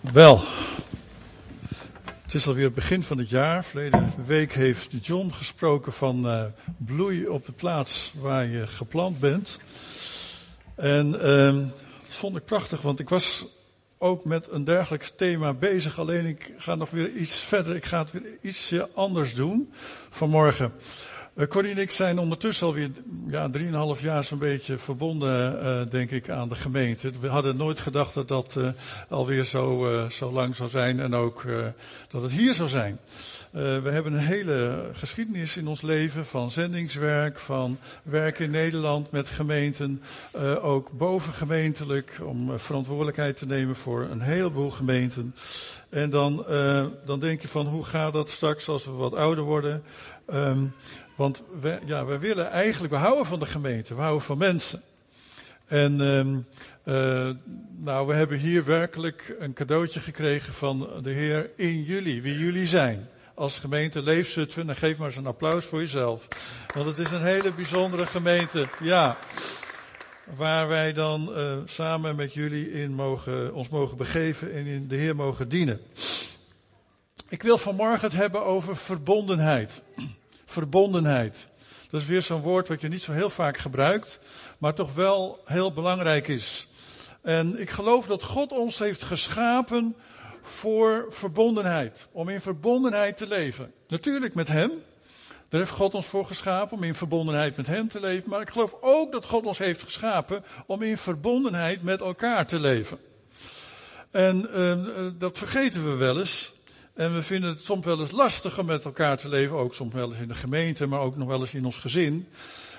Wel, het is alweer het begin van het jaar. Verleden week heeft John gesproken van uh, bloei op de plaats waar je geplant bent. En uh, dat vond ik prachtig, want ik was ook met een dergelijk thema bezig. Alleen ik ga nog weer iets verder. Ik ga het weer ietsje anders doen vanmorgen. Uh, Corrie en ik zijn ondertussen alweer ja, drieënhalf jaar zo'n beetje verbonden, uh, denk ik, aan de gemeente. We hadden nooit gedacht dat dat uh, alweer zo, zo lang zou zijn en ook dat het hier zou zijn. we hebben een hele geschiedenis in ons leven van zendingswerk, van werk in Nederland met gemeenten, ook bovengemeentelijk, om verantwoordelijkheid te nemen voor een heleboel gemeenten. En dan, dan denk je van hoe gaat dat straks als we wat ouder worden? Um, want we, ja, we willen eigenlijk, we houden van de gemeente, we houden van mensen. En um, uh, nou, we hebben hier werkelijk een cadeautje gekregen van de Heer in jullie, wie jullie zijn. Als gemeente Leefzutphen, dan geef maar eens een applaus voor jezelf. Want het is een hele bijzondere gemeente, ja. Waar wij dan uh, samen met jullie in mogen, ons mogen begeven en in de Heer mogen dienen. Ik wil vanmorgen het hebben over verbondenheid verbondenheid. Dat is weer zo'n woord wat je niet zo heel vaak gebruikt, maar toch wel heel belangrijk is. En ik geloof dat God ons heeft geschapen voor verbondenheid. Om in verbondenheid te leven. Natuurlijk met Hem. Daar heeft God ons voor geschapen om in verbondenheid met Hem te leven. Maar ik geloof ook dat God ons heeft geschapen om in verbondenheid met elkaar te leven. En uh, dat vergeten we wel eens. En we vinden het soms wel eens lastig om met elkaar te leven. Ook soms wel eens in de gemeente, maar ook nog wel eens in ons gezin.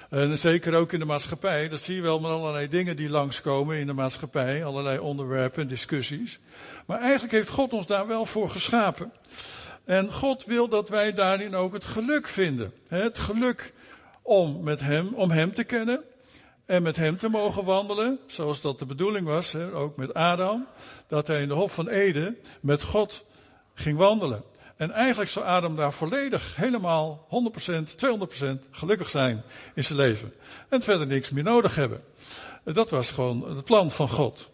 En zeker ook in de maatschappij. Dat zie je wel met allerlei dingen die langskomen in de maatschappij. Allerlei onderwerpen en discussies. Maar eigenlijk heeft God ons daar wel voor geschapen. En God wil dat wij daarin ook het geluk vinden. Het geluk om met hem, om hem te kennen. En met hem te mogen wandelen. Zoals dat de bedoeling was, ook met Adam. Dat hij in de Hof van Eden met God ging wandelen. En eigenlijk zou Adam daar volledig, helemaal 100%, 200% gelukkig zijn in zijn leven. En verder niks meer nodig hebben. Dat was gewoon het plan van God.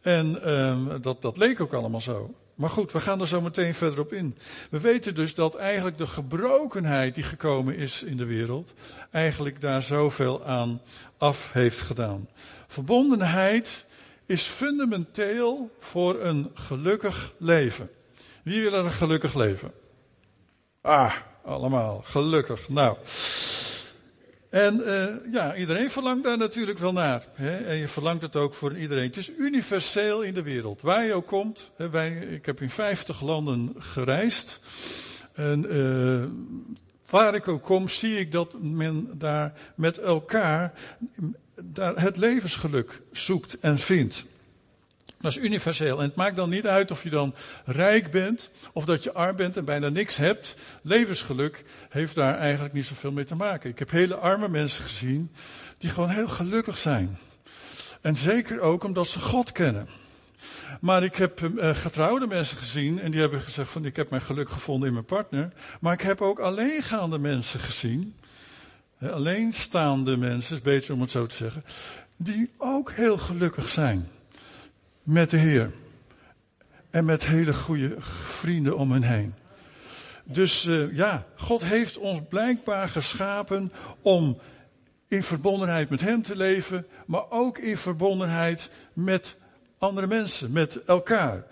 En um, dat, dat leek ook allemaal zo. Maar goed, we gaan er zo meteen verder op in. We weten dus dat eigenlijk de gebrokenheid die gekomen is in de wereld, eigenlijk daar zoveel aan af heeft gedaan. Verbondenheid is fundamenteel voor een gelukkig leven. Wie wil er een gelukkig leven? Ah, allemaal. Gelukkig. Nou. En uh, ja, iedereen verlangt daar natuurlijk wel naar. Hè? En je verlangt het ook voor iedereen. Het is universeel in de wereld. Waar je ook komt. Hè, wij, ik heb in 50 landen gereisd. En uh, waar ik ook kom, zie ik dat men daar met elkaar daar het levensgeluk zoekt en vindt. Dat is universeel. En het maakt dan niet uit of je dan rijk bent of dat je arm bent en bijna niks hebt. Levensgeluk heeft daar eigenlijk niet zoveel mee te maken. Ik heb hele arme mensen gezien die gewoon heel gelukkig zijn. En zeker ook omdat ze God kennen. Maar ik heb uh, getrouwde mensen gezien en die hebben gezegd van ik heb mijn geluk gevonden in mijn partner. Maar ik heb ook alleengaande mensen gezien. Alleenstaande mensen, is beter om het zo te zeggen. Die ook heel gelukkig zijn met de Heer. En met hele goede vrienden om hen heen. Dus uh, ja, God heeft ons blijkbaar geschapen om in verbondenheid met Hem te leven, maar ook in verbondenheid met andere mensen, met elkaar.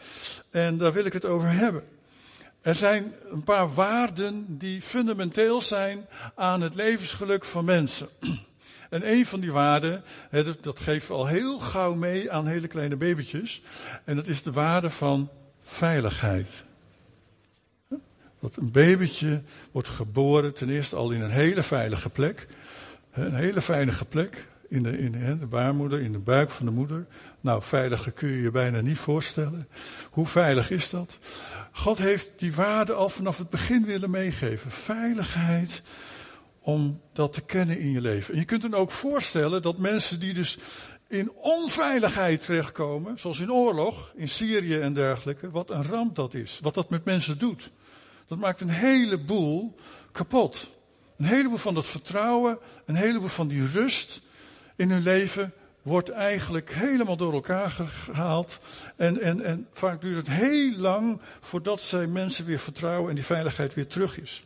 En daar wil ik het over hebben. Er zijn een paar waarden die fundamenteel zijn aan het levensgeluk van mensen. En een van die waarden, dat geeft al heel gauw mee aan hele kleine babytjes. En dat is de waarde van veiligheid. Dat een babytje wordt geboren ten eerste al in een hele veilige plek. Een hele veilige plek. In de, in de baarmoeder, in de buik van de moeder. Nou, veiliger kun je je bijna niet voorstellen. Hoe veilig is dat? God heeft die waarde al vanaf het begin willen meegeven. Veiligheid om dat te kennen in je leven. En je kunt dan ook voorstellen dat mensen die dus in onveiligheid terechtkomen, zoals in oorlog, in Syrië en dergelijke, wat een ramp dat is, wat dat met mensen doet. Dat maakt een heleboel kapot. Een heleboel van dat vertrouwen, een heleboel van die rust in hun leven wordt eigenlijk helemaal door elkaar gehaald. En, en, en vaak duurt het heel lang voordat zij mensen weer vertrouwen en die veiligheid weer terug is.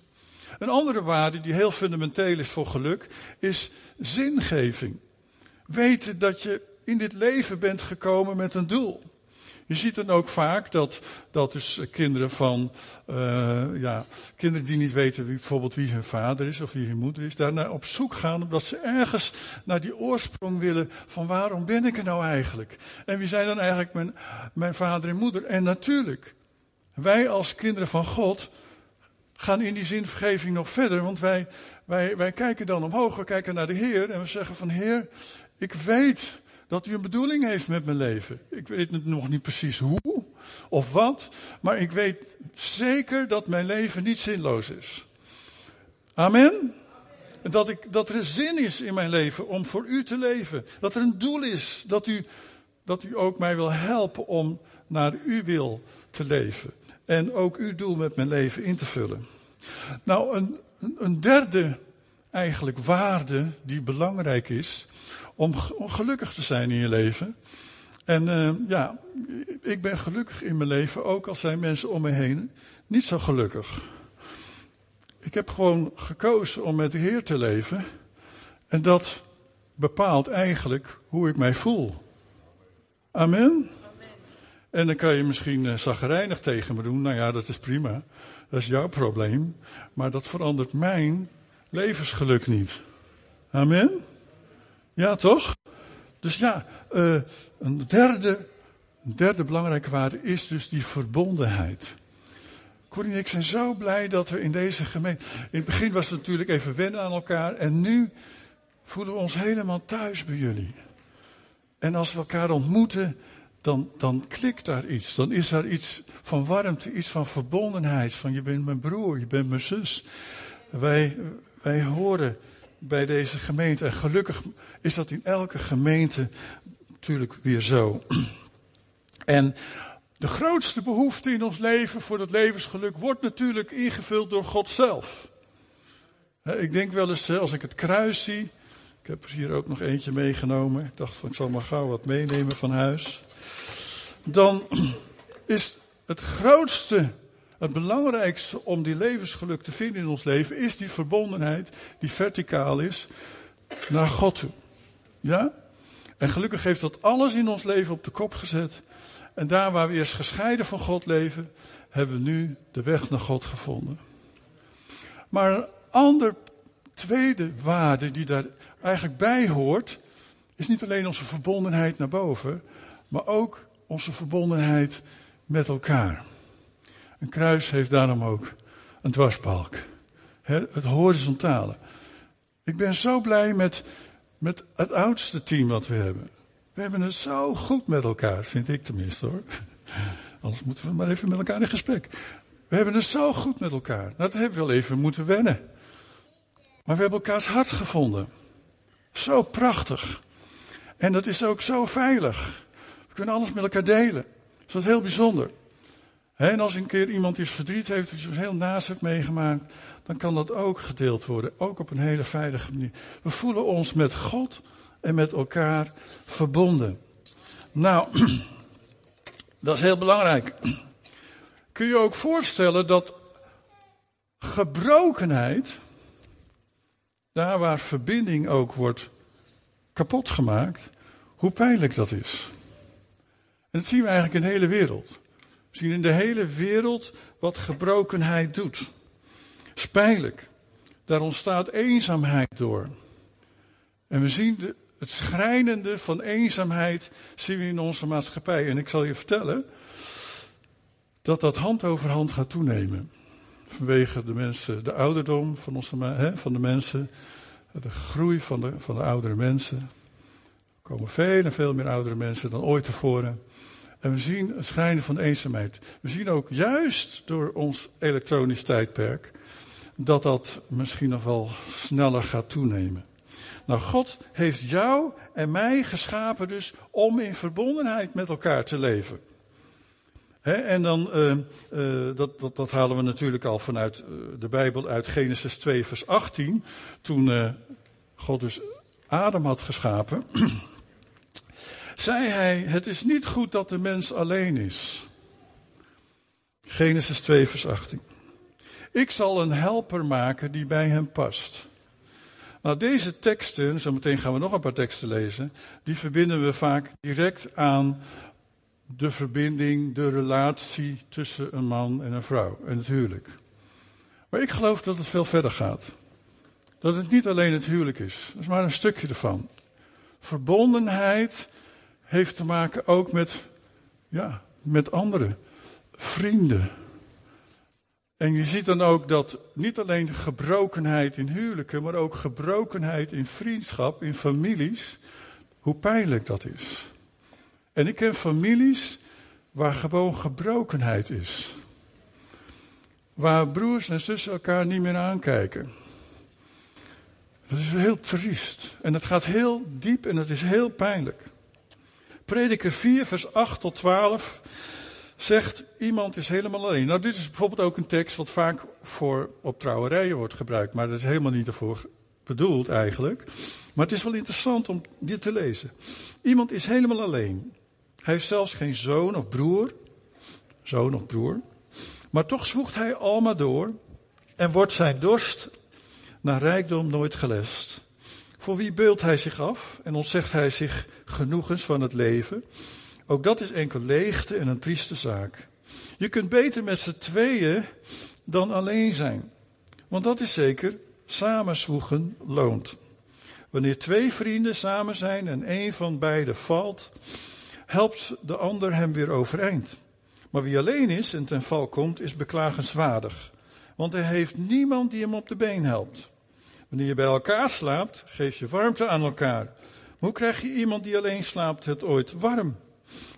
Een andere waarde die heel fundamenteel is voor geluk, is zingeving. Weten dat je in dit leven bent gekomen met een doel. Je ziet dan ook vaak dat, dat dus kinderen van, uh, ja, kinderen die niet weten wie, bijvoorbeeld wie hun vader is of wie hun moeder is, daarna op zoek gaan omdat ze ergens naar die oorsprong willen van waarom ben ik er nou eigenlijk? En wie zijn dan eigenlijk mijn, mijn vader en moeder? En natuurlijk, wij als kinderen van God gaan in die zinvergeving nog verder, want wij, wij, wij kijken dan omhoog, we kijken naar de Heer en we zeggen van Heer, ik weet dat u een bedoeling heeft met mijn leven. Ik weet nog niet precies hoe of wat, maar ik weet zeker dat mijn leven niet zinloos is. Amen. Dat, ik, dat er zin is in mijn leven om voor u te leven. Dat er een doel is. Dat u, dat u ook mij wil helpen om naar uw wil te leven. En ook uw doel met mijn leven in te vullen. Nou, een, een derde eigenlijk waarde die belangrijk is om, gelukkig te zijn in je leven. En uh, ja, ik ben gelukkig in mijn leven, ook al zijn mensen om me heen niet zo gelukkig. Ik heb gewoon gekozen om met de Heer te leven. En dat bepaalt eigenlijk hoe ik mij voel. Amen. En dan kan je misschien uh, zagrijnig tegen me doen. Nou ja, dat is prima. Dat is jouw probleem. Maar dat verandert mijn levensgeluk niet. Amen. Ja, toch? Dus ja, uh, een, derde, derde belangrijke waarde is dus die verbondenheid. Corrie ik zijn zo blij dat we in deze gemeente. In het begin was het natuurlijk even wennen aan elkaar. En nu voelen we ons helemaal thuis bij jullie. En als we elkaar ontmoeten, dan, dan klikt daar iets. Dan is er iets van warmte, iets van verbondenheid. Van je bent mijn broer, je bent mijn zus. Wij, wij horen bij deze gemeente. En gelukkig is dat in elke gemeente natuurlijk weer zo. En de grootste behoefte in ons leven voor dat levensgeluk wordt natuurlijk ingevuld door God zelf. Ik denk wel eens, als ik het kruis zie. Ik heb er hier ook nog eentje meegenomen. Ik dacht van ik zal maar gauw wat meenemen van huis. Dan is het grootste het belangrijkste om die levensgeluk te vinden in ons leven is die verbondenheid die verticaal is naar God toe. Ja? En gelukkig heeft dat alles in ons leven op de kop gezet. En daar waar we eerst gescheiden van God leven, hebben we nu de weg naar God gevonden. Maar een ander tweede waarde die daar eigenlijk bij hoort, is niet alleen onze verbondenheid naar boven, maar ook onze verbondenheid met elkaar. Een kruis heeft daarom ook een dwarsbalk. Het horizontale. Ik ben zo blij met, met het oudste team wat we hebben. We hebben het zo goed met elkaar, vind ik tenminste hoor. Anders moeten we maar even met elkaar in gesprek. We hebben het zo goed met elkaar. Dat hebben we wel even moeten wennen. Maar we hebben elkaars hart gevonden. Zo prachtig. En dat is ook zo veilig. We kunnen alles met elkaar delen. Dat is heel bijzonder. En als een keer iemand iets verdriet heeft, iets heel naast heeft meegemaakt, dan kan dat ook gedeeld worden. Ook op een hele veilige manier. We voelen ons met God en met elkaar verbonden. Nou, dat is heel belangrijk. Kun je ook voorstellen dat gebrokenheid, daar waar verbinding ook wordt kapot gemaakt, hoe pijnlijk dat is. En dat zien we eigenlijk in de hele wereld. We zien in de hele wereld wat gebrokenheid doet. Spijnlijk. Daar ontstaat eenzaamheid door. En we zien het schrijnende van eenzaamheid zien we in onze maatschappij. En ik zal je vertellen dat dat hand over hand gaat toenemen. Vanwege de mensen, de ouderdom van, hè, van de mensen, de groei van de, van de oudere mensen. Komen veel en veel meer oudere mensen dan ooit tevoren. En we zien het schijnen van eenzaamheid. We zien ook juist door ons elektronisch tijdperk dat dat misschien nog wel sneller gaat toenemen. Nou, God heeft jou en mij geschapen dus om in verbondenheid met elkaar te leven. en dan, uh, uh, dat, dat, dat, halen we natuurlijk al vanuit uh, de Bijbel uit Genesis 2, vers 18. Toen God dus Adam had geschapen. zei hij: Het is niet goed dat de mens alleen is. Genesis 2, vers 18. Ik zal een helper maken die bij hem past. Nou, deze teksten, zometeen gaan we nog een paar teksten lezen, die verbinden we vaak direct aan de verbinding, de relatie tussen een man en een vrouw en het huwelijk. Maar ik geloof dat het veel verder gaat. Dat het niet alleen het huwelijk is, dat is maar een stukje ervan. Verbondenheid heeft te maken ook met, ja, met anderen, vrienden. En je ziet dan ook dat niet alleen gebrokenheid in huwelijken, maar ook gebrokenheid in vriendschap, in families, hoe pijnlijk dat is. En ik ken families waar gewoon gebrokenheid is. Waar broers en zussen elkaar niet meer aankijken. Dat is heel triest. En het gaat heel diep en het is heel pijnlijk. Prediker 4, vers 8 tot 12 zegt iemand is helemaal alleen. Nou, dit is bijvoorbeeld ook een tekst wat vaak voor op trouwerijen wordt gebruikt, maar dat is helemaal niet ervoor bedoeld eigenlijk. Maar het is wel interessant om dit te lezen. Iemand is helemaal alleen. Hij heeft zelfs geen zoon of broer. Zoon of broer. Maar toch zwoegt hij allemaal door en wordt zijn dorst naar rijkdom nooit gelest. Voor wie beult hij zich af en ontzegt hij zich genoegens van het leven? Ook dat is enkel leegte en een trieste zaak. Je kunt beter met z'n tweeën dan alleen zijn. Want dat is zeker, samenzwoegen loont. Wanneer twee vrienden samen zijn en een van beiden valt, helpt de ander hem weer overeind. Maar wie alleen is en ten val komt, is beklagenswaardig. Want hij heeft niemand die hem op de been helpt. Wanneer je bij elkaar slaapt, geef je warmte aan elkaar. hoe krijg je iemand die alleen slaapt het ooit warm?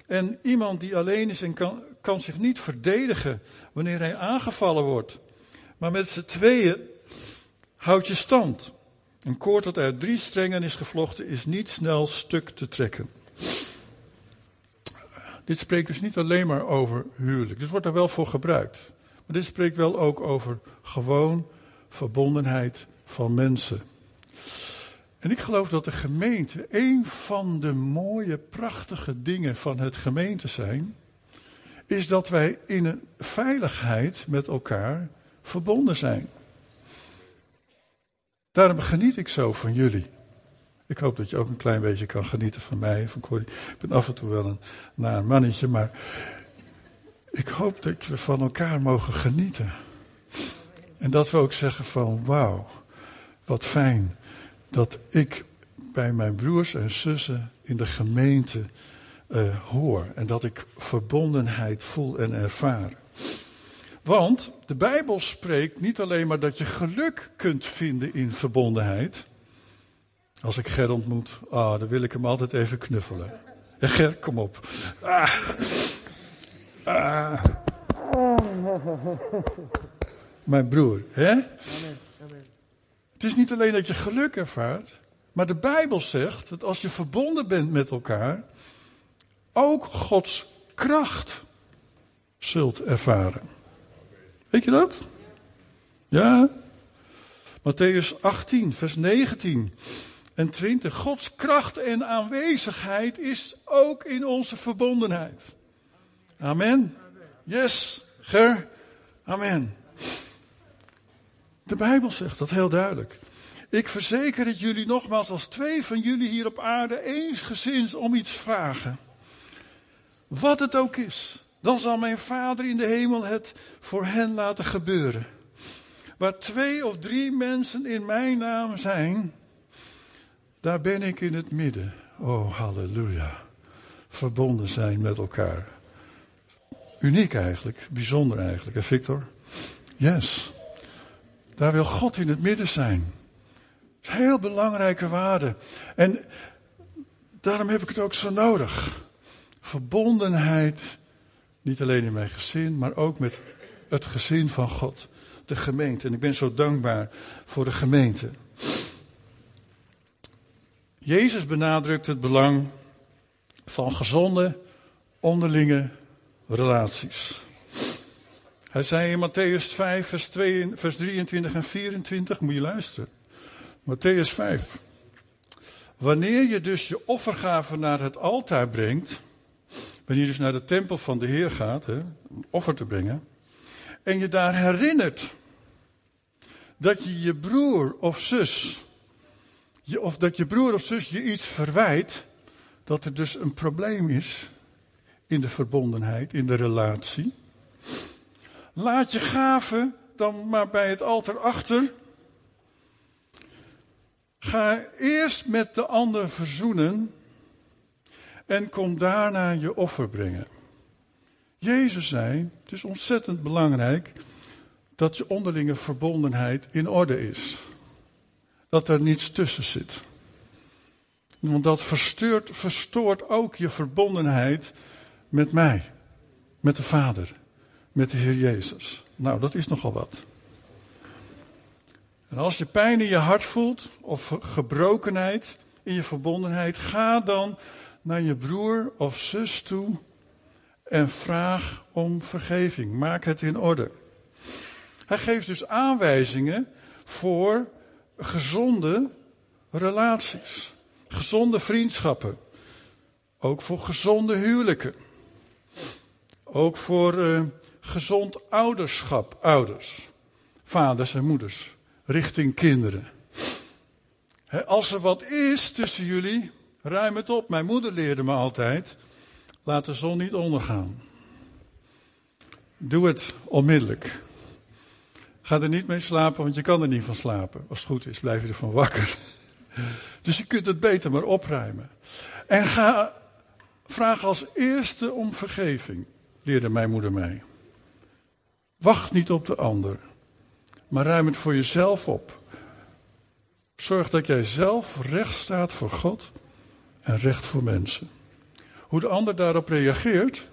En iemand die alleen is en kan, kan zich niet verdedigen wanneer hij aangevallen wordt. Maar met z'n tweeën houd je stand. Een koord dat uit drie strengen is gevlochten is niet snel stuk te trekken. Dit spreekt dus niet alleen maar over huwelijk. Dit wordt er wel voor gebruikt. Maar dit spreekt wel ook over gewoon verbondenheid van mensen. En ik geloof dat de gemeente een van de mooie, prachtige dingen van het gemeente zijn, is dat wij in een veiligheid met elkaar verbonden zijn. Daarom geniet ik zo van jullie. Ik hoop dat je ook een klein beetje kan genieten van mij, van Corrie. Ik ben af en toe wel een naar mannetje, maar ik hoop dat we van elkaar mogen genieten. En dat we ook zeggen van wauw, wat fijn dat ik bij mijn broers en zussen in de gemeente uh, hoor. En dat ik verbondenheid voel en ervaar. Want de Bijbel spreekt niet alleen maar dat je geluk kunt vinden in verbondenheid. Als ik Ger ontmoet, ah, dan wil ik hem altijd even knuffelen. En Ger, kom op. Ah. Ah. Mijn broer, hè? Het is niet alleen dat je geluk ervaart, maar de Bijbel zegt dat als je verbonden bent met elkaar, ook Gods kracht zult ervaren. Weet je dat? Ja? Matthäus 18, vers 19 en 20. Gods kracht en aanwezigheid is ook in onze verbondenheid. Amen. Yes, Ger. Amen. De Bijbel zegt dat heel duidelijk. Ik verzeker het jullie nogmaals, als twee van jullie hier op aarde eensgezind om iets vragen, wat het ook is, dan zal mijn Vader in de hemel het voor hen laten gebeuren. Waar twee of drie mensen in mijn naam zijn, daar ben ik in het midden. Oh, halleluja. Verbonden zijn met elkaar. Uniek eigenlijk, bijzonder eigenlijk, hè Victor? Yes. Daar wil God in het midden zijn. Dat is een heel belangrijke waarde. En daarom heb ik het ook zo nodig. Verbondenheid, niet alleen in mijn gezin, maar ook met het gezin van God, de gemeente. En ik ben zo dankbaar voor de gemeente. Jezus benadrukt het belang van gezonde onderlinge relaties. Hij zei in Matthäus 5, vers, 2, vers 23 en 24, moet je luisteren. Matthäus 5. Wanneer je dus je offergave naar het altaar brengt, wanneer je dus naar de tempel van de Heer gaat, hè, een offer te brengen, en je daar herinnert dat je je broer of zus, je, of dat je broer of zus je iets verwijt, dat er dus een probleem is in de verbondenheid, in de relatie. Laat je gave dan maar bij het altaar achter. Ga eerst met de ander verzoenen en kom daarna je offer brengen. Jezus zei, het is ontzettend belangrijk dat je onderlinge verbondenheid in orde is. Dat er niets tussen zit. Want dat verstoort, verstoort ook je verbondenheid met mij, met de Vader, met de Heer Jezus. Nou, dat is nogal wat. En als je pijn in je hart voelt of gebrokenheid in je verbondenheid, ga dan naar je broer of zus toe en vraag om vergeving. Maak het in orde. Hij geeft dus aanwijzingen voor gezonde relaties, gezonde vriendschappen, ook voor gezonde huwelijken, ook voor uh, gezond ouderschap, ouders, vaders en moeders, richting kinderen. als er wat is tussen jullie, ruim het op. Mijn moeder leerde me altijd, laat de zon niet ondergaan. Doe het onmiddellijk. Ga er niet mee slapen, want je kan er niet van slapen. Als het goed is, blijf je ervan wakker. Dus je kunt het beter maar opruimen. En ga, vraag als eerste om vergeving, leerde mijn moeder mij. Wacht niet op de ander, maar ruim het voor jezelf op. Zorg dat jij zelf recht staat voor God en recht voor mensen. Hoe de ander daarop reageert,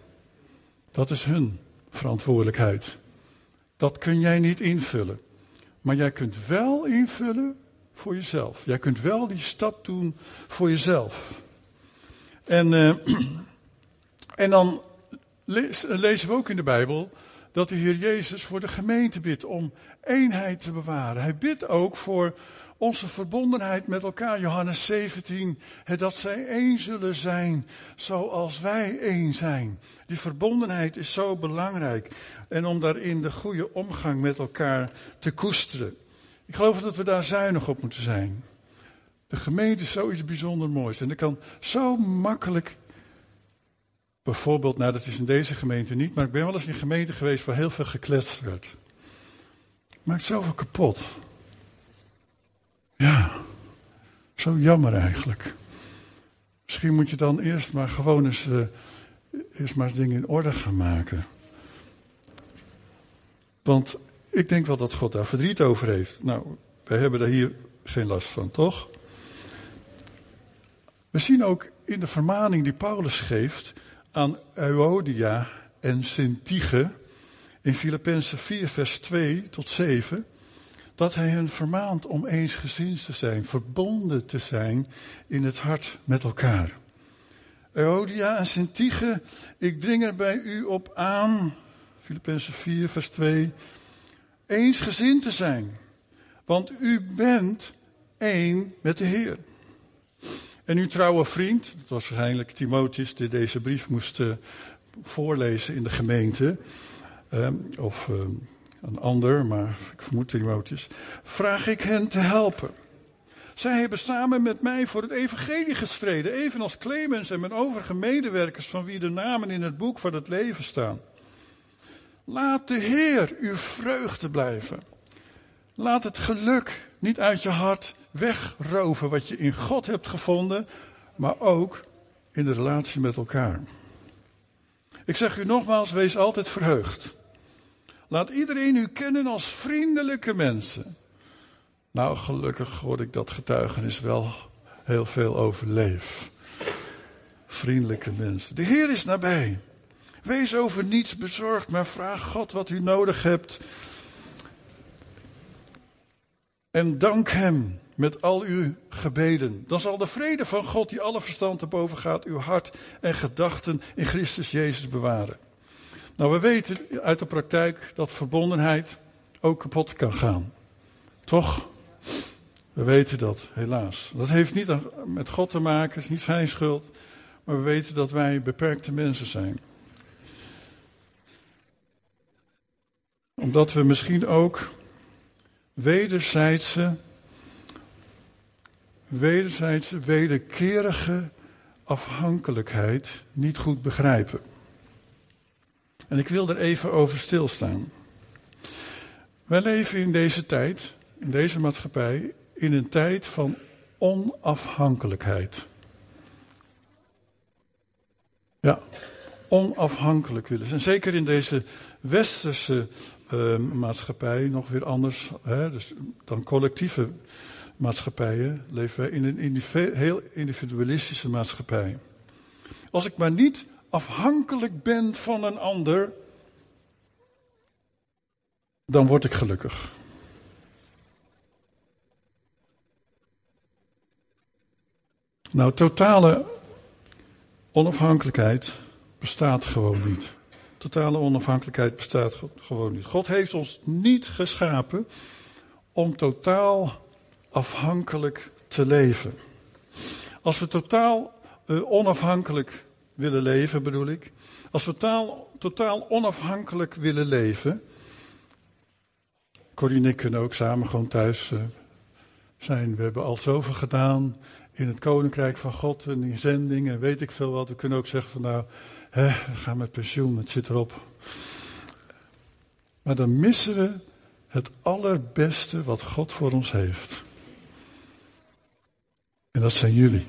dat is hun verantwoordelijkheid. Dat kun jij niet invullen. Maar jij kunt wel invullen voor jezelf. Jij kunt wel die stap doen voor jezelf. En, uh, en dan lezen we ook in de Bijbel dat de Heer Jezus voor de gemeente bidt om eenheid te bewaren. Hij bidt ook voor onze verbondenheid met elkaar. Johannes 17, dat zij één zullen zijn zoals wij één zijn. Die verbondenheid is zo belangrijk. En om daarin de goede omgang met elkaar te koesteren. Ik geloof dat we daar zuinig op moeten zijn. De gemeente is zoiets bijzonder moois. En er kan zo makkelijk Bijvoorbeeld, nou dat is in deze gemeente niet, maar ik ben wel eens in een gemeente geweest waar heel veel gekletst werd. Maakt zoveel kapot. Ja, zo jammer eigenlijk. Misschien moet je dan eerst maar gewoon eens, uh, eerst maar eens dingen in orde gaan maken. Want ik denk wel dat God daar verdriet over heeft. Nou, wij hebben daar hier geen last van, toch? We zien ook in de vermaning die Paulus geeft aan Euodia en Sintige in Filippenzen 4 vers 2 tot 7 dat hij hen vermaant om eensgezind te zijn, verbonden te zijn in het hart met elkaar. Euodia en Sintige, ik dring er bij u op aan, Filippenzen 4 vers 2, eensgezind te zijn, want u bent één met de Heer. En uw trouwe vriend, dat was waarschijnlijk Timotheus, die deze brief moest uh, voorlezen in de gemeente, uh, of uh, een ander, maar ik vermoed Timotheus, vraag ik hen te helpen. Zij hebben samen met mij voor het evangelie gestreden, evenals Clemens en mijn overige medewerkers van wie de namen in het boek van het leven staan. Laat de Heer uw vreugde blijven. Laat het geluk niet uit je hart wegroven wat je in God hebt gevonden, maar ook in de relatie met elkaar. Ik zeg u nogmaals, wees altijd verheugd. Laat iedereen u kennen als vriendelijke mensen. Nou, gelukkig hoor ik dat getuigenis wel heel veel overleef. Vriendelijke mensen. De Heer is nabij. Wees over niets bezorgd, maar vraag God wat u nodig hebt. En dank Hem met al uw gebeden. Dan zal de vrede van God, die alle verstand te boven gaat, uw hart en gedachten in Christus Jezus bewaren. Nou, we weten uit de praktijk dat verbondenheid ook kapot kan gaan. Toch? We weten dat, helaas. Dat heeft niet met God te maken, is niet zijn schuld. Maar we weten dat wij beperkte mensen zijn. Omdat we misschien ook wederzijdse, wederzijdse, wederkerige afhankelijkheid niet goed begrijpen. En ik wil er even over stilstaan. Wij leven in deze tijd, in deze maatschappij, in een tijd van onafhankelijkheid. Ja, onafhankelijk willen zijn. Zeker in deze westerse uh, maatschappij nog weer anders hè, dus dan collectieve maatschappijen. Leven wij in een heel individualistische maatschappij. Als ik maar niet afhankelijk ben van een ander, dan word ik gelukkig. Nou, totale onafhankelijkheid bestaat gewoon niet. Totale onafhankelijkheid bestaat gewoon niet. God heeft ons niet geschapen om totaal afhankelijk te leven. Als we totaal uh, onafhankelijk willen leven, bedoel ik. Als we totaal, onafhankelijk willen leven. Corrie en ik kunnen ook samen gewoon thuis uh, zijn. We hebben al zoveel gedaan in het koninkrijk van God en in zending en weet ik veel wat. We kunnen ook zeggen van nou, hè, we gaan met pensioen, het zit erop. Maar dan missen we het allerbeste wat God voor ons heeft. En dat zijn jullie.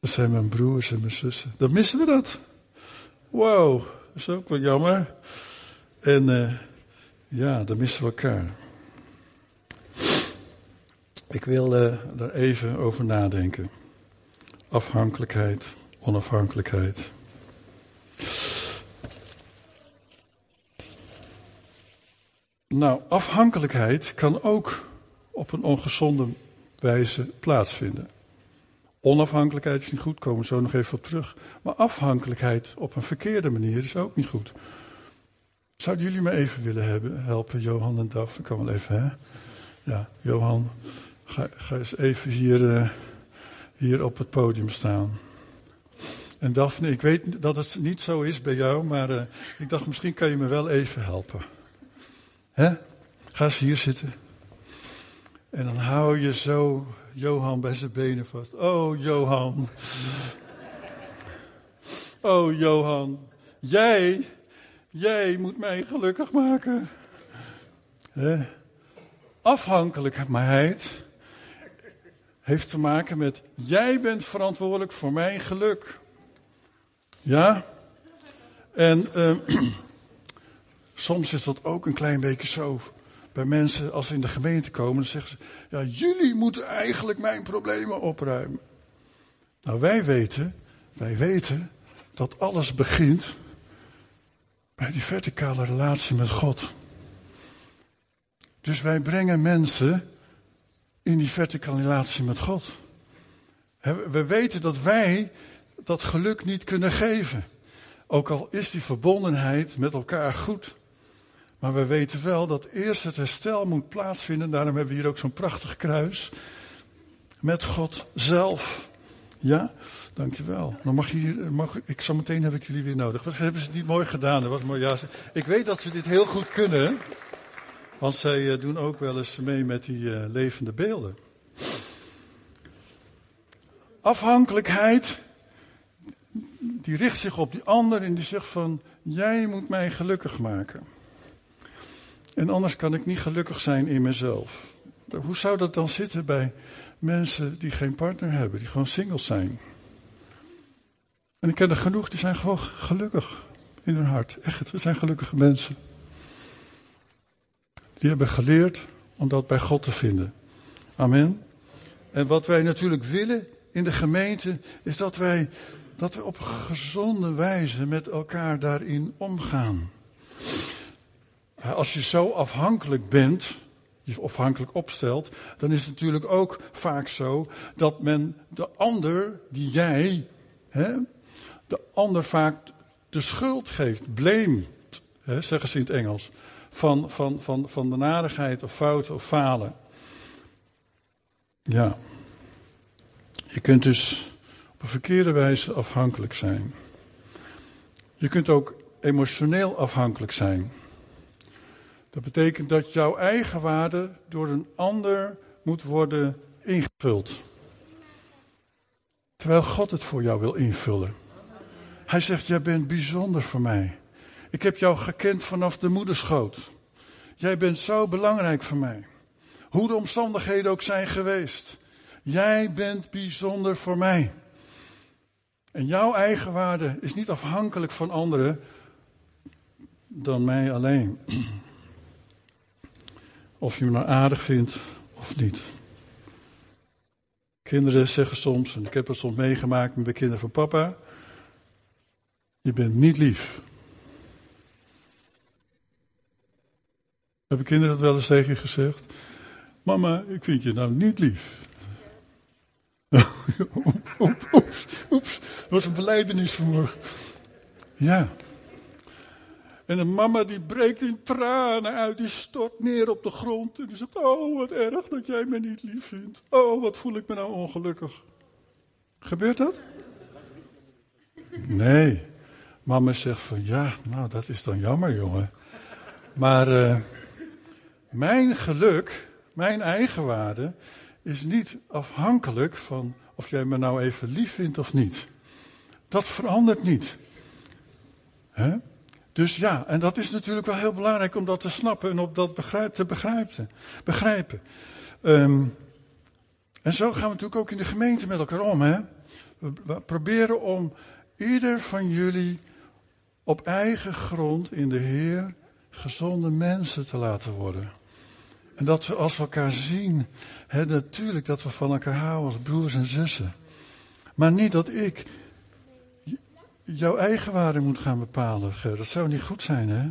Dat zijn mijn broers en mijn zussen. Dan missen we dat. Wow, dat is ook wel jammer. En uh, ja, dan missen we elkaar. Ik wil uh, daar even over nadenken. Afhankelijkheid, onafhankelijkheid. Nou, afhankelijkheid kan ook op een ongezonde wijze plaatsvinden. Onafhankelijkheid is niet goed, komen we zo nog even op terug. Maar afhankelijkheid op een verkeerde manier is ook niet goed. Zouden jullie me even willen hebben, helpen, Johan en Daf? Ik kan wel even, hè? Ja, Johan, ga, eens even hier, uh, hier op het podium staan. En Daphne, ik weet dat het niet zo is bij jou, maar uh, ik dacht misschien kan je me wel even helpen. Hè? Ga eens hier zitten. En dan hou je zo Johan bij zijn benen vast. Oh, Johan. Oh, Johan. Jij, jij moet mij gelukkig maken. He? Afhankelijkheid heeft te maken met jij bent verantwoordelijk voor mijn geluk. Ja? En uh, soms is dat ook een klein beetje zo bij mensen als ze in de gemeente komen, dan zeggen ze: Ja, jullie moeten eigenlijk mijn problemen opruimen. Nou, wij weten, wij weten dat alles begint bij die verticale relatie met God. Dus wij brengen mensen in die verticale relatie met God. We weten dat wij dat geluk niet kunnen geven. Ook al is die verbondenheid met elkaar goed. Maar we weten wel dat eerst het herstel moet plaatsvinden. Daarom hebben we hier ook zo'n prachtig kruis. Met God zelf. Ja, dankjewel. Dan mag je hier, mag, ik, zometeen heb ik jullie weer nodig. Wat hebben ze niet mooi gedaan? Dat was mooi. Ja, ik weet dat ze dit heel goed kunnen. Want zij eh, doen ook wel eens mee met die uh, levende beelden. Afhankelijkheid, die richt zich op die ander en die zegt van, jij moet mij gelukkig maken. En anders kan ik niet gelukkig zijn in mezelf. Hoe zou dat dan zitten bij mensen die geen partner hebben, die gewoon singles zijn? En ik ken er genoeg, die zijn gewoon gelukkig in hun hart. Echt, we zijn gelukkige mensen. Die hebben geleerd om dat bij God te vinden. Amen. En wat wij natuurlijk willen in de gemeente is dat wij dat we op gezonde wijze met elkaar daarin omgaan. Als je zo afhankelijk bent, je afhankelijk opstelt, dan is het natuurlijk ook vaak zo dat men de ander, die jij, hè, de ander vaak de schuld geeft, blame, hè, zeggen ze in het Engels van, van, van, van of fouten of falen. Ja. Je kunt dus op een verkeerde wijze afhankelijk zijn. Je kunt ook emotioneel afhankelijk zijn. Dat betekent dat jouw eigen waarde door een ander moet worden ingevuld. Terwijl God het voor jou wil invullen. Hij zegt, jij bent bijzonder voor mij. Ik heb jou gekend vanaf de moederschoot. Jij bent zo belangrijk voor mij. Hoe de omstandigheden ook zijn geweest. Jij bent bijzonder voor mij. En jouw eigen waarde is niet afhankelijk van anderen dan mij alleen. Of je me nou aardig vindt of niet. Kinderen zeggen soms, en ik heb het soms meegemaakt met de kinderen van papa, je bent niet lief. Hebben kinderen dat wel eens tegen je gezegd? Mama, ik vind je nou niet lief. oeps, oeps, dat was een beleidenis vanmorgen. Ja. En de mama die breekt in tranen uit, die stort neer op de grond. En die zegt, oh wat erg dat jij me niet lief vindt. Oh, wat voel ik me nou ongelukkig. Gebeurt dat? Nee. Mama zegt van, ja, nou dat is dan jammer jongen. Maar uh, mijn geluk, mijn eigenwaarde, is niet afhankelijk van of jij me nou even lief vindt of niet. Dat verandert niet. Hè? Dus ja, en dat is natuurlijk wel heel belangrijk om dat te snappen en om dat te begrijpen. begrijpen. Um, en zo gaan we natuurlijk ook in de gemeente met elkaar om. Hè? We, proberen om ieder van jullie op eigen grond in de Heer gezonde mensen te laten worden. En dat we als we elkaar zien, hè, natuurlijk dat we van elkaar houden als broers en zussen. Maar niet dat ik jouw eigen waarde moet gaan bepalen. Dat zou niet goed zijn, hè?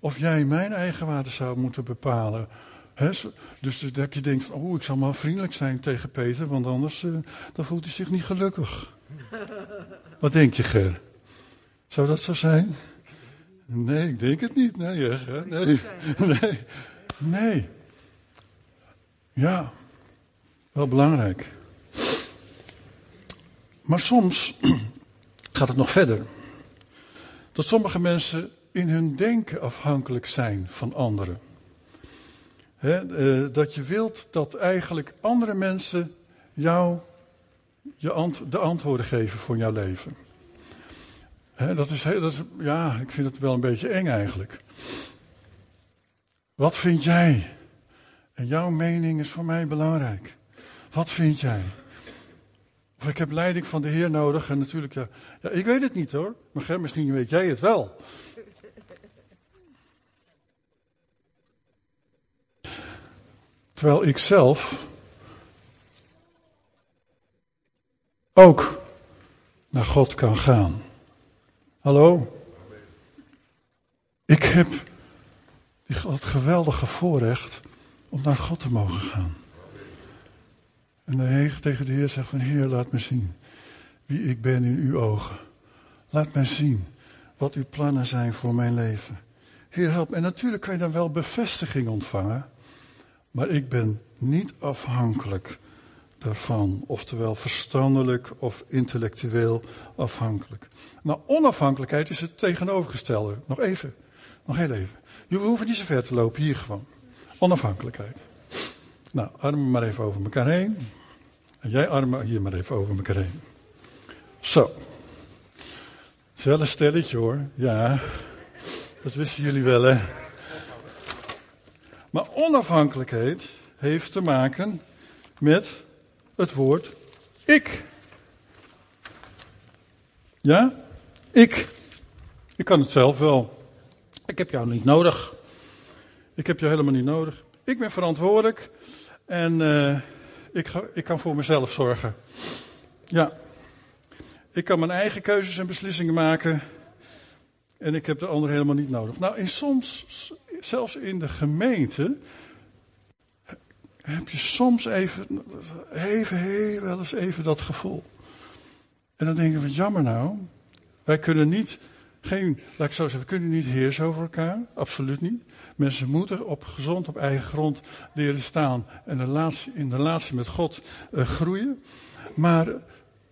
Of jij mijn eigen waarde zou moeten bepalen. Hè? Dus dat je denkt, oh, ik zal maar vriendelijk zijn tegen Peter, want anders uh, dan voelt hij zich niet gelukkig. Wat denk je, Ger? Zou dat zo zijn? Nee, ik denk het niet. Nee, hè? nee. nee. nee. Ja, wel belangrijk. Maar soms gaat het nog verder. Dat sommige mensen in hun denken afhankelijk zijn van anderen. Eh, dat je wilt dat eigenlijk andere mensen jou de antwoorden geven voor jouw leven. dat, is, dat is, ja, ik vind het wel een beetje eng eigenlijk. Wat vind jij? En jouw mening is voor mij belangrijk. Wat vind jij? Of ik heb leiding van de Heer nodig. En natuurlijk, ja, ik weet het niet hoor. Maar misschien weet jij het wel. Terwijl ik zelf ook naar God kan gaan. Hallo? Ik heb het geweldige voorrecht om naar God te mogen gaan. En de tegen de Heer zegt van Heer, laat me zien wie ik ben in uw ogen. Laat mij zien wat uw plannen zijn voor mijn leven. Heer, help. En natuurlijk kan je dan wel bevestiging ontvangen. Maar ik ben niet afhankelijk daarvan. Oftewel verstandelijk of intellectueel afhankelijk. Nou, onafhankelijkheid is het tegenovergestelde. Nog even. Nog heel even. Je hoeft niet zo ver te lopen, hier gewoon. Onafhankelijkheid. Nou, armen maar even over elkaar heen. En jij armen hier maar even over elkaar heen. Zo. Een stelletje hoor. Ja. Dat wisten jullie wel hè. Maar onafhankelijkheid heeft te maken met het woord ik. Ja? Ik. Ik kan het zelf wel. Ik heb jou niet nodig. Ik heb jou helemaal niet nodig. Ik ben verantwoordelijk en uh, ik, ga, ik kan voor mezelf zorgen. Ja. Ik kan mijn eigen keuzes en beslissingen maken. En ik heb de ander helemaal niet nodig. Nou, in soms, zelfs in de gemeente, heb je soms even, even, heel wel eens even dat gevoel. En dan denk je van, jammer nou, wij kunnen niet Geen, laat ik zo zeggen, we kunnen niet heersen over elkaar. Absoluut niet. Mensen moeten op gezond, op eigen grond leren staan. En in de laatste met God uh, groeien. Maar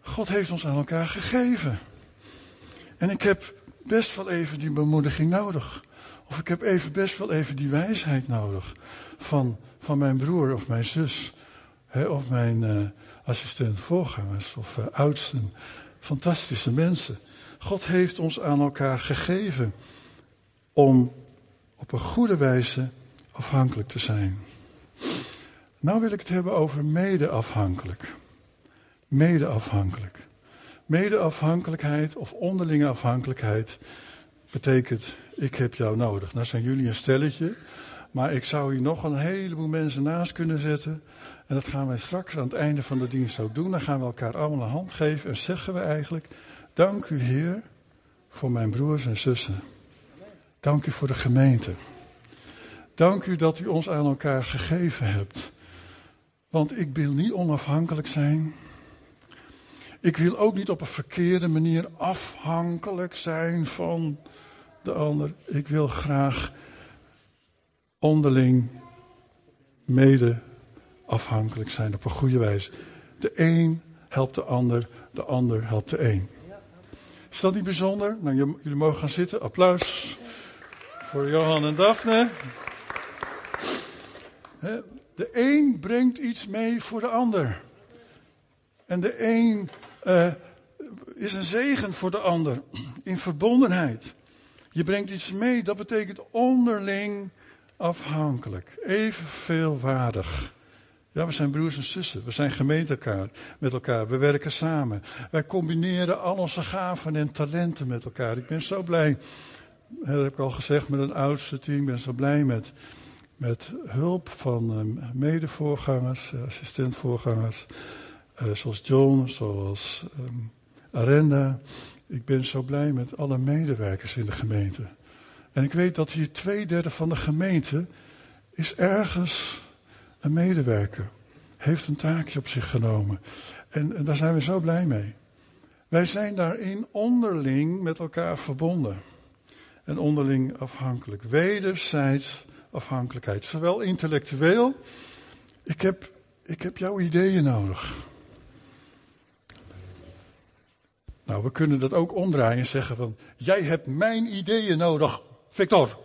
God heeft ons aan elkaar gegeven. En ik heb best wel even die bemoediging nodig. Of ik heb even best wel even die wijsheid nodig. Van, van mijn broer of mijn zus. Hè, of mijn uh, assistent voorgangers of uh, oudsten. Fantastische mensen. God heeft ons aan elkaar gegeven om op een goede wijze afhankelijk te zijn. Nou wil ik het hebben over medeafhankelijk. Medeafhankelijk. Medeafhankelijkheid of onderlinge afhankelijkheid betekent ik heb jou nodig. Nou zijn jullie een stelletje, maar ik zou hier nog een heleboel mensen naast kunnen zetten. En dat gaan wij straks aan het einde van de dienst ook doen. Dan gaan we elkaar allemaal een hand geven en zeggen we eigenlijk Dank u, Heer, voor mijn broers en zussen. Dank u voor de gemeente. Dank u dat u ons aan elkaar gegeven hebt. Want ik wil niet onafhankelijk zijn. Ik wil ook niet op een verkeerde manier afhankelijk zijn van de ander. Ik wil graag onderling mede afhankelijk zijn op een goede wijze. De een helpt de ander, de ander helpt de een. Is dat niet bijzonder? Nou, jullie mogen gaan zitten. Applaus voor Johan en Daphne. De een brengt iets mee voor de ander. En de een uh, is een zegen voor de ander. In verbondenheid. Je brengt iets mee, dat betekent onderling afhankelijk. Evenveel waardig. Ja, we zijn broers en zussen. We zijn gemeente met elkaar. We werken samen. Wij combineren al onze gaven en talenten met elkaar. Ik ben zo blij, dat heb ik al gezegd, met een oudste team. Ik ben zo blij met, met hulp van uh, medevoorgangers, uh, assistentvoorgangers. Uh, zoals John, zoals um, Arenda. Ik ben zo blij met alle medewerkers in de gemeente. En ik weet dat hier twee derde van de gemeente is ergens een medewerker heeft een taakje op zich genomen. En, en, daar zijn we zo blij mee. Wij zijn daarin onderling met elkaar verbonden. En onderling afhankelijk. Wederzijds afhankelijkheid. Zowel intellectueel. Ik heb, ik heb jouw ideeën nodig. Nou, we kunnen dat ook omdraaien en zeggen van, jij hebt mijn ideeën nodig, Victor.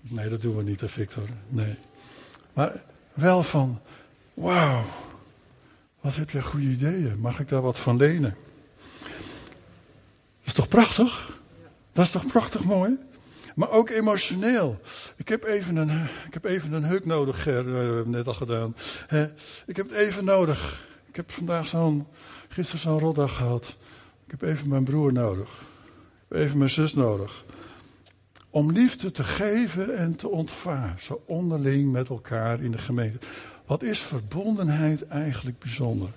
Nee, dat doen we niet, Victor. Nee. Maar wel van, wauw, wat heb je goede ideeën. Mag ik daar wat van lenen? Dat is toch prachtig? Dat is toch prachtig mooi? Maar ook emotioneel. Ik heb even een, ik heb even een huk nodig, Ger, we hebben net al gedaan. Ik heb het even nodig. Ik heb vandaag zo'n, gisteren zo'n rotdag gehad. Ik heb even mijn broer nodig. Ik heb even mijn zus nodig. Om liefde te geven en te ontvangen. Zo onderling met elkaar in de gemeente. Wat is verbondenheid eigenlijk bijzonder?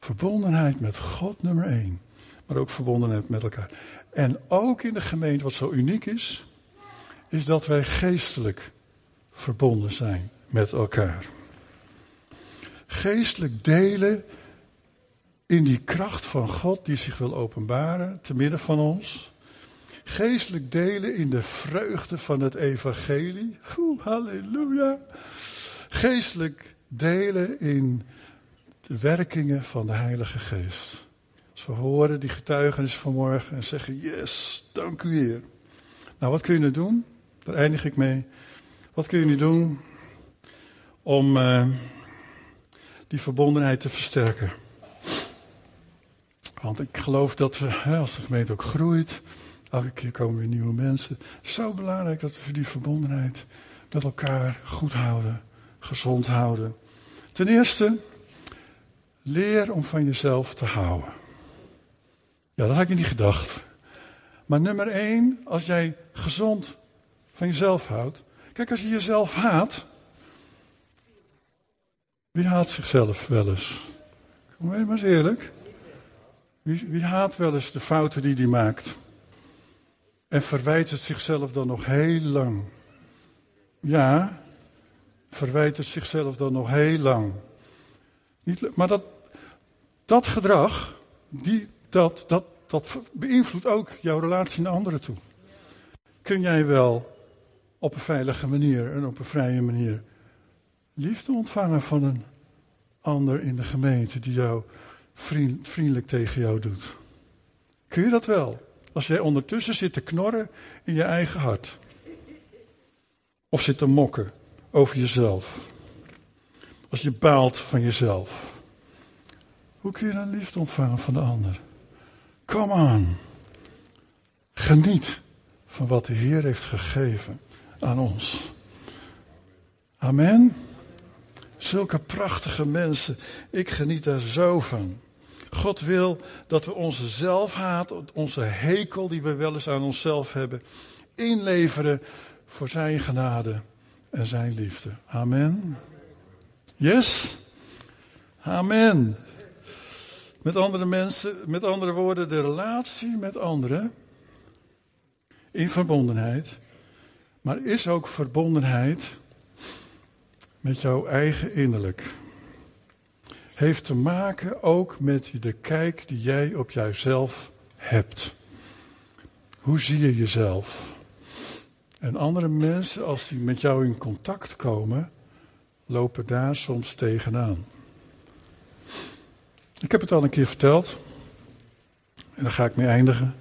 Verbondenheid met God nummer één. Maar ook verbondenheid met elkaar. En ook in de gemeente, wat zo uniek is, is dat wij geestelijk verbonden zijn met elkaar. Geestelijk delen in die kracht van God die zich wil openbaren te midden van ons. Geestelijk delen in de vreugde van het evangelie. Halleluja. Geestelijk delen in de werkingen van de Heilige Geest. Als we horen die getuigenis vanmorgen en zeggen, yes, dank u Heer. Nou, wat kun je nu doen? Daar eindig ik mee. Wat kun je nu doen om uh, die verbondenheid te versterken? Want ik geloof dat we, als de gemeente ook groeit, elke keer komen weer nieuwe mensen. Het is zo belangrijk dat we die verbondenheid met elkaar goed houden, gezond houden. Ten eerste, leer om van jezelf te houden. Ja, dat had ik niet gedacht. Maar nummer één, als jij gezond van jezelf houdt. Kijk, als je jezelf haat. Wie haat zichzelf wel eens? Kom maar eens eerlijk. Wie, wie haat wel eens de fouten die hij maakt? En verwijt het zichzelf dan nog heel lang? Ja, verwijt het zichzelf dan nog heel lang. Niet, maar dat, dat gedrag, die, dat, dat, dat beïnvloedt ook jouw relatie naar anderen toe. Kun jij wel op een veilige manier en op een vrije manier liefde ontvangen van een ander in de gemeente die jou vriend, vriendelijk tegen jou doet? Kun je dat wel? Als jij ondertussen zit te knorren in je eigen hart. Of zit te mokken over jezelf. Als je baalt van jezelf. Hoe kun je dan liefde ontvangen van de ander? Come on. Geniet van wat de Heer heeft gegeven aan ons. Amen. Zulke prachtige mensen. Ik geniet daar zo van. God wil dat we onze zelfhaat, onze hekel die we wel eens aan onszelf hebben, inleveren voor zijn genade en zijn liefde. Amen. Yes? Amen. Met andere mensen, met andere woorden, de relatie met anderen in verbondenheid, maar is ook verbondenheid met jouw eigen innerlijk. Heeft te maken ook met de kijk die jij op jouzelf hebt. Hoe zie je jezelf? En andere mensen, als die met jou in contact komen, lopen daar soms tegenaan. Ik heb het al een keer verteld. En daar ga ik mee eindigen.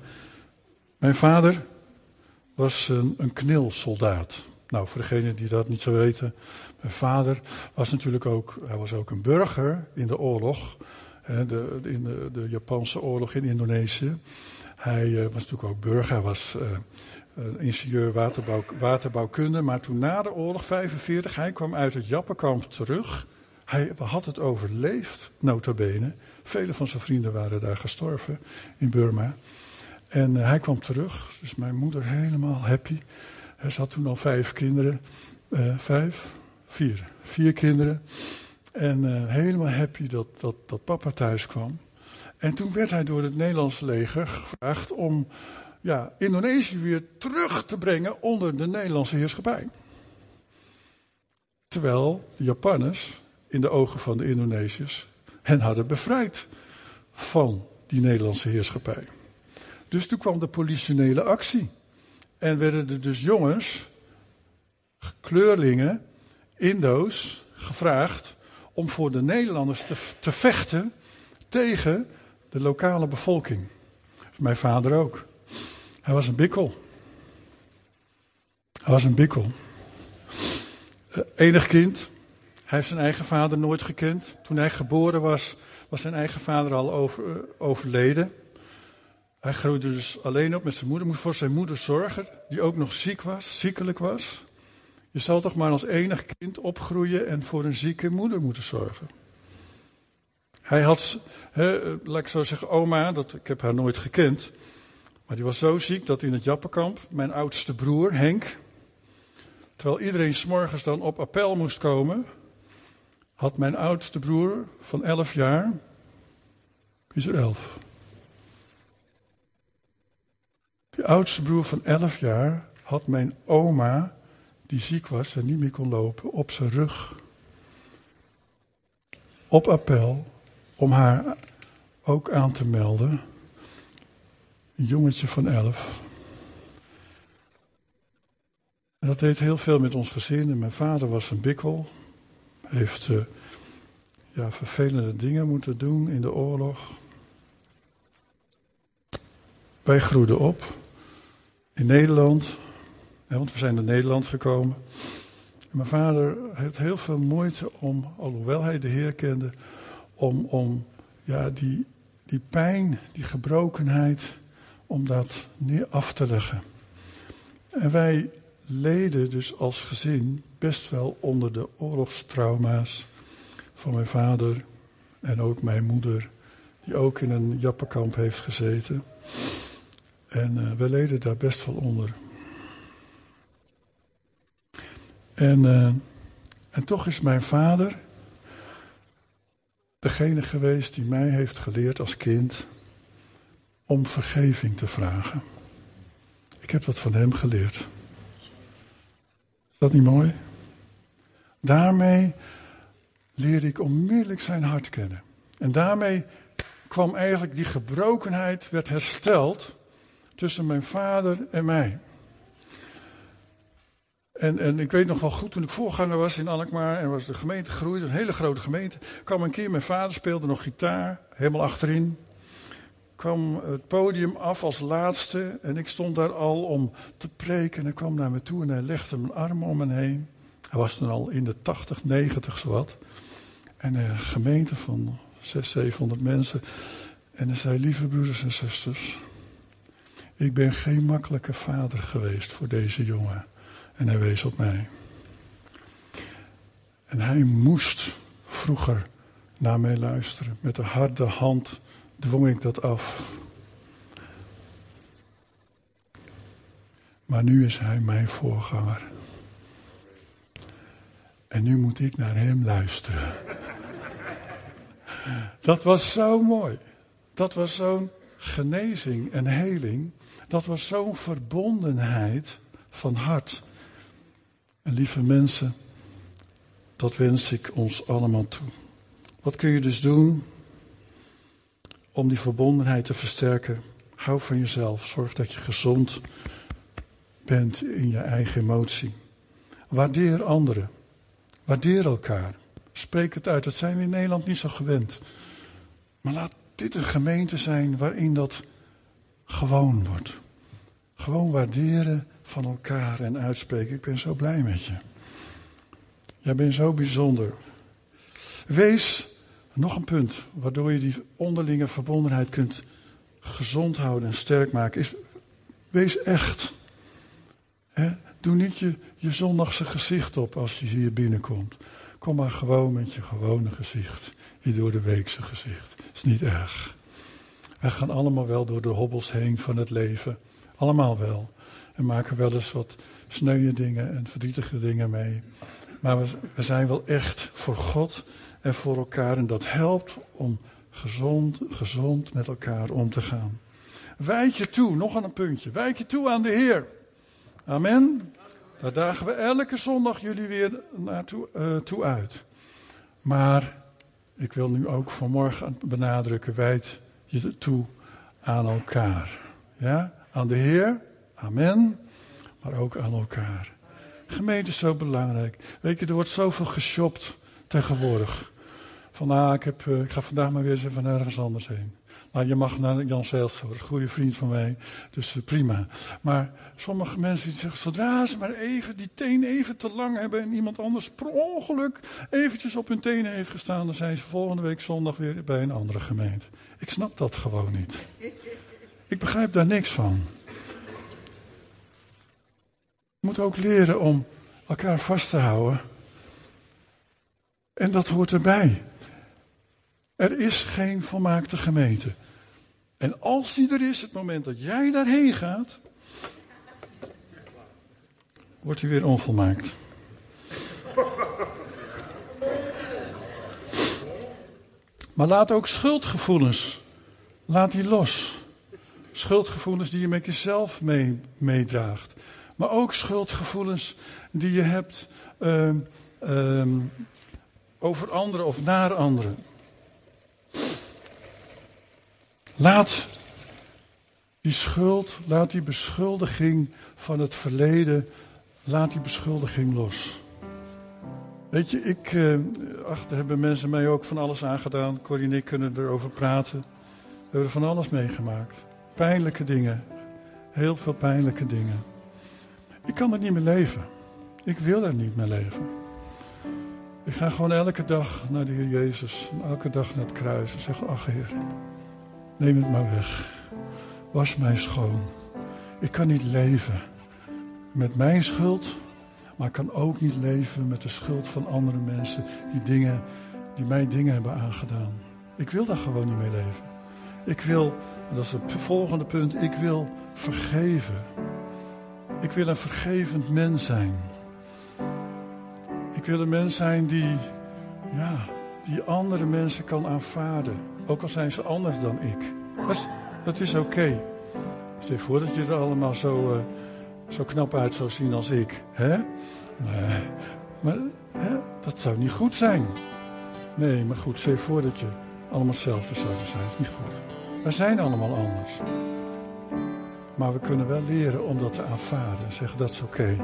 Mijn vader was een, een knilsoldaat. Nou, voor degenen die dat niet zo weten. Mijn vader was natuurlijk ook, hij was ook een burger in de oorlog. De, in de, de Japanse oorlog in Indonesië. Hij uh, was natuurlijk ook burger. Hij was uh, ingenieur waterbouw, waterbouwkunde. Maar toen na de oorlog, 45, hij kwam uit het Jappenkamp terug. Hij had het overleefd, nota bene. Vele van zijn vrienden waren daar gestorven in Burma. En uh, hij kwam terug, dus mijn moeder helemaal happy. Ze had toen al vijf kinderen. Uh, vijf? Vier. Vier kinderen. En uh, helemaal happy dat, dat, dat papa thuis kwam. En toen werd hij door het Nederlandse leger gevraagd om ja, Indonesië weer terug te brengen onder de Nederlandse heerschappij. Terwijl de Japanners, in de ogen van de Indonesiërs, hen hadden bevrijd van die Nederlandse heerschappij. Dus toen kwam de politionele actie. En werden er dus jongens, kleurlingen, Indo's, gevraagd om voor de Nederlanders te, te vechten tegen de lokale bevolking. Mijn vader ook. Hij was een bikkel. Hij was een bikkel. Uh, enig kind. Hij heeft zijn eigen vader nooit gekend. Toen hij geboren was, was zijn eigen vader al over, uh, overleden. Hij groeide dus alleen op met zijn moeder, moest voor zijn moeder zorgen, die ook nog ziek was, ziekelijk was. Je zal toch maar als enig kind opgroeien en voor een zieke moeder moeten zorgen. Hij had, he, laat ik zo zeggen, oma, dat, ik heb haar nooit gekend, maar die was zo ziek dat in het Jappenkamp, mijn oudste broer, Henk, terwijl iedereen s'morgens dan op appel moest komen, had mijn oudste broer van 11 jaar, is er 11? De oudste broer van 11 jaar had mijn oma, die ziek was en niet meer kon lopen, op zijn rug. Op appel om haar ook aan te melden. Een jongetje van 11. En dat deed heel veel met ons gezin. En mijn vader was een bikkel. Heeft uh, ja, vervelende dingen moeten doen in de oorlog. Wij groeiden op in Nederland. want we zijn naar Nederland gekomen. En mijn vader heeft heel veel moeite om, alhoewel hij de Heer kende, om, om ja, die, die pijn, die gebrokenheid, om dat neer af te leggen. En wij leden dus als gezin best wel onder de oorlogstrauma's van mijn vader en ook mijn moeder, die ook in een jappenkamp heeft gezeten. En uh, we leden daar best wel onder. En, uh, en toch is mijn vader degene geweest die mij heeft geleerd als kind om vergeving te vragen. Ik heb dat van hem geleerd. Is dat niet mooi? Daarmee leerde ik onmiddellijk zijn hart kennen. En daarmee kwam eigenlijk die gebrokenheid, werd hersteld tussen mijn vader en mij. En, en ik weet nog wel goed, toen ik voorganger was in Alkmaar en was de gemeente gegroeid, een hele grote gemeente, kwam een keer mijn vader, speelde nog gitaar, helemaal achterin. Kwam het podium af als laatste en ik stond daar al om te preken. En hij kwam naar me toe en hij legde mijn armen om me heen. Hij was toen al in de 80, 90 zowat. En een gemeente van 600, 700 mensen. En hij zei, lieve broeders en zusters, ik ben geen makkelijke vader geweest voor deze jongen. En hij wees op mij. En hij moest vroeger naar mij luisteren. Met de harde hand dwong ik dat af. Maar nu is hij mijn voorganger. En nu moet ik naar hem luisteren. Dat was zo mooi. Dat was zo'n genezing en heling. Dat was zo'n verbondenheid van hart. En lieve mensen, dat wens ik ons allemaal toe. Wat kun je dus doen om die verbondenheid te versterken? Hou van jezelf. Zorg dat je gezond bent in je eigen emotie. Waardeer anderen. Waardeer elkaar. Spreek het uit. Dat zijn we in Nederland niet zo gewend. Maar laat dit een gemeente zijn waarin dat gewoon wordt. Gewoon waarderen van elkaar en uitspreken. Ik ben zo blij met je. Jij bent zo bijzonder. Wees, nog een punt, waardoor je die onderlinge verbondenheid kunt gezond houden en sterk maken. Is, wees echt. Doe niet je, je zondagse gezicht op als je hier binnenkomt. Kom maar gewoon met je gewone gezicht. Je door de weekse gezicht. Is niet erg. We gaan allemaal wel door de hobbels heen van het leven. Allemaal wel. En maken wel eens wat sneuwe dingen en verdrietige dingen mee. Maar we, we zijn wel echt voor God en voor elkaar. En dat helpt om gezond, gezond met elkaar om te gaan. Wijd je toe, nog aan een puntje. Wijd je toe aan de Heer. Amen. Daar dagen we elke zondag jullie weer naartoe uh, toe uit. Maar ik wil nu ook vanmorgen benadrukken, wijd je toe aan elkaar. Ja, aan de Heer, amen, maar ook aan elkaar. Gemeente is zo belangrijk. Weet je, er wordt zoveel geshopt tegenwoordig. Van, ah, ik, heb, uh, ik ga vandaag maar weer eens even ergens anders heen. Nou, je mag naar Jan een goede vriend van mij, dus uh, prima. Maar sommige mensen die zeggen, zodra ze maar even die teen even te lang hebben en iemand anders per ongeluk eventjes op hun tenen heeft gestaan, dan zijn ze volgende week zondag weer bij een andere gemeente. Ik snap dat gewoon niet. Ik begrijp daar niks van. Je moet ook leren om elkaar vast te houden. En dat hoort erbij. Er is geen volmaakte gemeente. En als die er is, het moment dat jij daarheen gaat, wordt hij weer onvolmaakt. Maar laat ook schuldgevoelens, laat die los. Schuldgevoelens die je met jezelf mee, meedraagt. Maar ook schuldgevoelens die je hebt uh, uh, over anderen of naar anderen. Laat die schuld, laat die beschuldiging van het verleden, laat die beschuldiging los. Weet je, ik, uh, ach, hebben mensen mij ook van alles aangedaan. Corrie en ik kunnen erover praten. We hebben van alles meegemaakt. Pijnlijke dingen. Heel veel pijnlijke dingen. Ik kan er niet meer leven. Ik wil er niet meer leven. Ik ga gewoon elke dag naar de Heer Jezus. Elke dag naar het kruis. En zeg, ach Heer, neem het maar weg. Was mij schoon. Ik kan niet leven met mijn schuld. Maar ik kan ook niet leven met de schuld van andere mensen. Die, dingen, die mij dingen hebben aangedaan. Ik wil daar gewoon niet mee leven. Ik wil, en dat is het volgende punt, ik wil vergeven. Ik wil een vergevend mens zijn. Ik wil een mens zijn die, ja, die andere mensen kan aanvaarden. Ook al zijn ze anders dan ik. Dat is, dat is oké. Okay. Stel je voor dat je er allemaal zo, uh, zo knap uit zou zien als ik. Hè? Nee, maar hè? dat zou niet goed zijn. Nee, maar goed, stel voor dat je allemaal hetzelfde zouden zijn. Dat is niet goed. We zijn allemaal anders. Maar we kunnen wel leren om dat te aanvaarden. En zeggen dat is oké.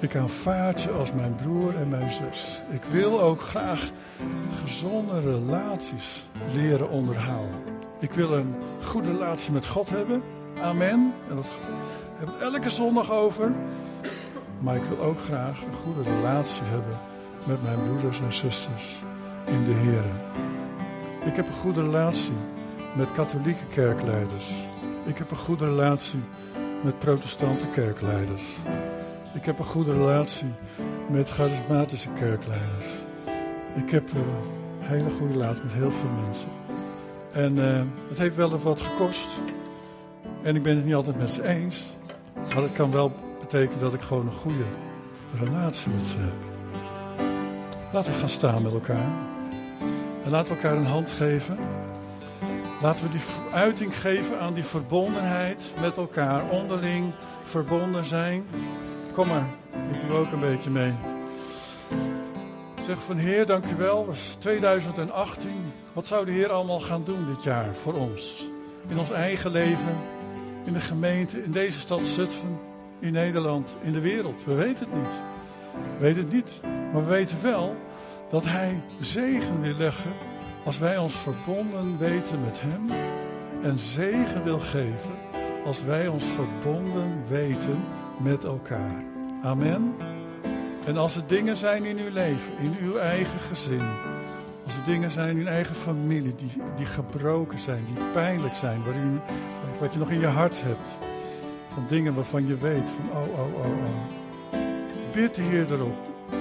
Ik aanvaard je als mijn broer en mijn zus. Ik wil ook graag gezonde relaties leren onderhouden. Ik wil een goede relatie met God hebben. Amen. En dat hebben we elke zondag over. Maar ik wil ook graag een goede relatie hebben met mijn broeders en zusters in de Heer. Ik heb een goede relatie met katholieke kerkleiders. Ik heb een goede relatie met protestante kerkleiders. Ik heb een goede relatie met charismatische kerkleiders. Ik heb een hele goede relatie met heel veel mensen. En uh, het heeft wel even wat gekost. En ik ben het niet altijd met ze eens. Maar het kan wel betekenen dat ik gewoon een goede relatie met ze heb. Laten we gaan staan met elkaar. En laten we elkaar een hand geven. Laten we die uiting geven aan die verbondenheid met elkaar. Onderling verbonden zijn. Kom maar, ik doe ook een beetje mee. Zeg van Heer, dank u wel. Het is 2018. Wat zou de Heer allemaal gaan doen dit jaar voor ons? In ons eigen leven, in de gemeente, in deze stad Zutphen, in Nederland, in de wereld. We weten het niet. We weten het niet, maar we weten wel dat Hij zegen wil leggen als wij ons verbonden weten met Hem. En zegen wil geven als wij ons verbonden weten met elkaar. Amen. En als er dingen zijn in uw leven, in uw eigen gezin, als er dingen zijn in uw eigen familie die, die gebroken zijn, die pijnlijk zijn, waar u, wat je nog in je hart hebt, van dingen waarvan je weet van oh, oh, oh, oh. Bid de Heer erop,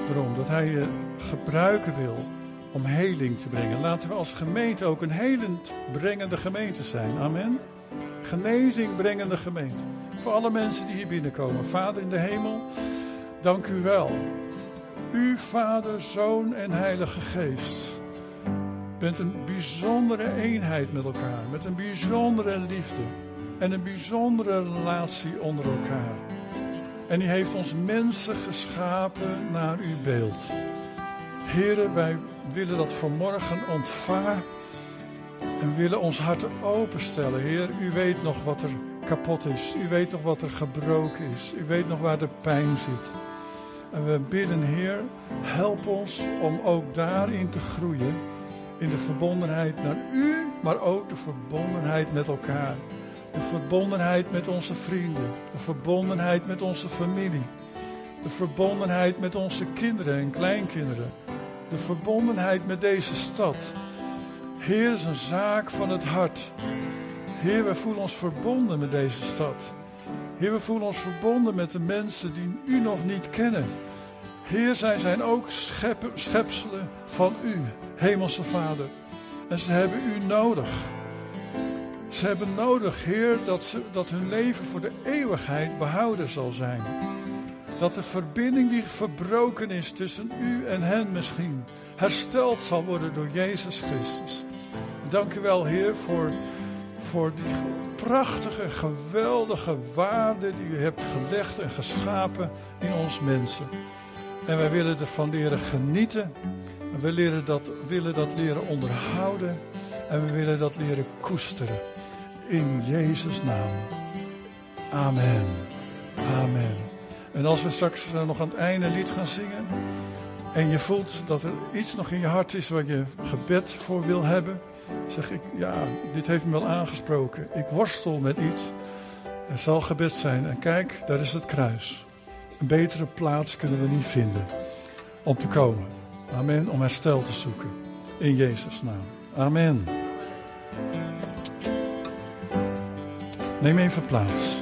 erom dat Hij je gebruiken wil om heling te brengen. Laten we als gemeente ook een helend brengende gemeente zijn. Amen. Genezing brengende gemeente. Voor alle mensen die hier binnenkomen. Vader in de hemel, dank u wel. U, Vader, Zoon en Heilige Geest, bent een bijzondere eenheid met elkaar. Met een bijzondere liefde. En een bijzondere relatie onder elkaar. En u heeft ons mensen geschapen naar uw beeld. Heren, wij willen dat vanmorgen ontvangen. En willen ons hart openstellen. Heer, u weet nog wat er kapot is. U weet nog wat er gebroken is. U weet nog waar de pijn zit. En we bidden, Heer, help ons om ook daarin te groeien. In de verbondenheid naar U, maar ook de verbondenheid met elkaar. De verbondenheid met onze vrienden. De verbondenheid met onze familie. De verbondenheid met onze kinderen en kleinkinderen. De verbondenheid met deze stad. Heer, is een zaak van het hart. Heer, we voelen ons verbonden met deze stad. Heer, we voelen ons verbonden met de mensen die u nog niet kennen. Heer, zij zijn ook schepselen van u, Hemelse Vader. En ze hebben u nodig. Ze hebben nodig, Heer, dat, ze, dat hun leven voor de eeuwigheid behouden zal zijn. Dat de verbinding die verbroken is tussen u en hen misschien hersteld zal worden door Jezus Christus. Dank u wel, Heer, voor, voor die prachtige, geweldige waarde die u hebt gelegd en geschapen in ons mensen. En wij willen ervan leren genieten. En we leren dat, willen dat leren onderhouden. En we willen dat leren koesteren. In Jezus' naam. Amen. Amen. En als we straks eh, nog aan het einde lied gaan zingen. En je voelt dat er iets nog in je hart is waar je gebed voor wil hebben. Zeg ik, ja, dit heeft me wel aangesproken. Ik worstel met iets. Er zal gebed zijn. En kijk, daar is het kruis. Een betere plaats kunnen we niet vinden om te komen. Amen. Om herstel te zoeken. In Jezus' naam. Amen. Neem even plaats.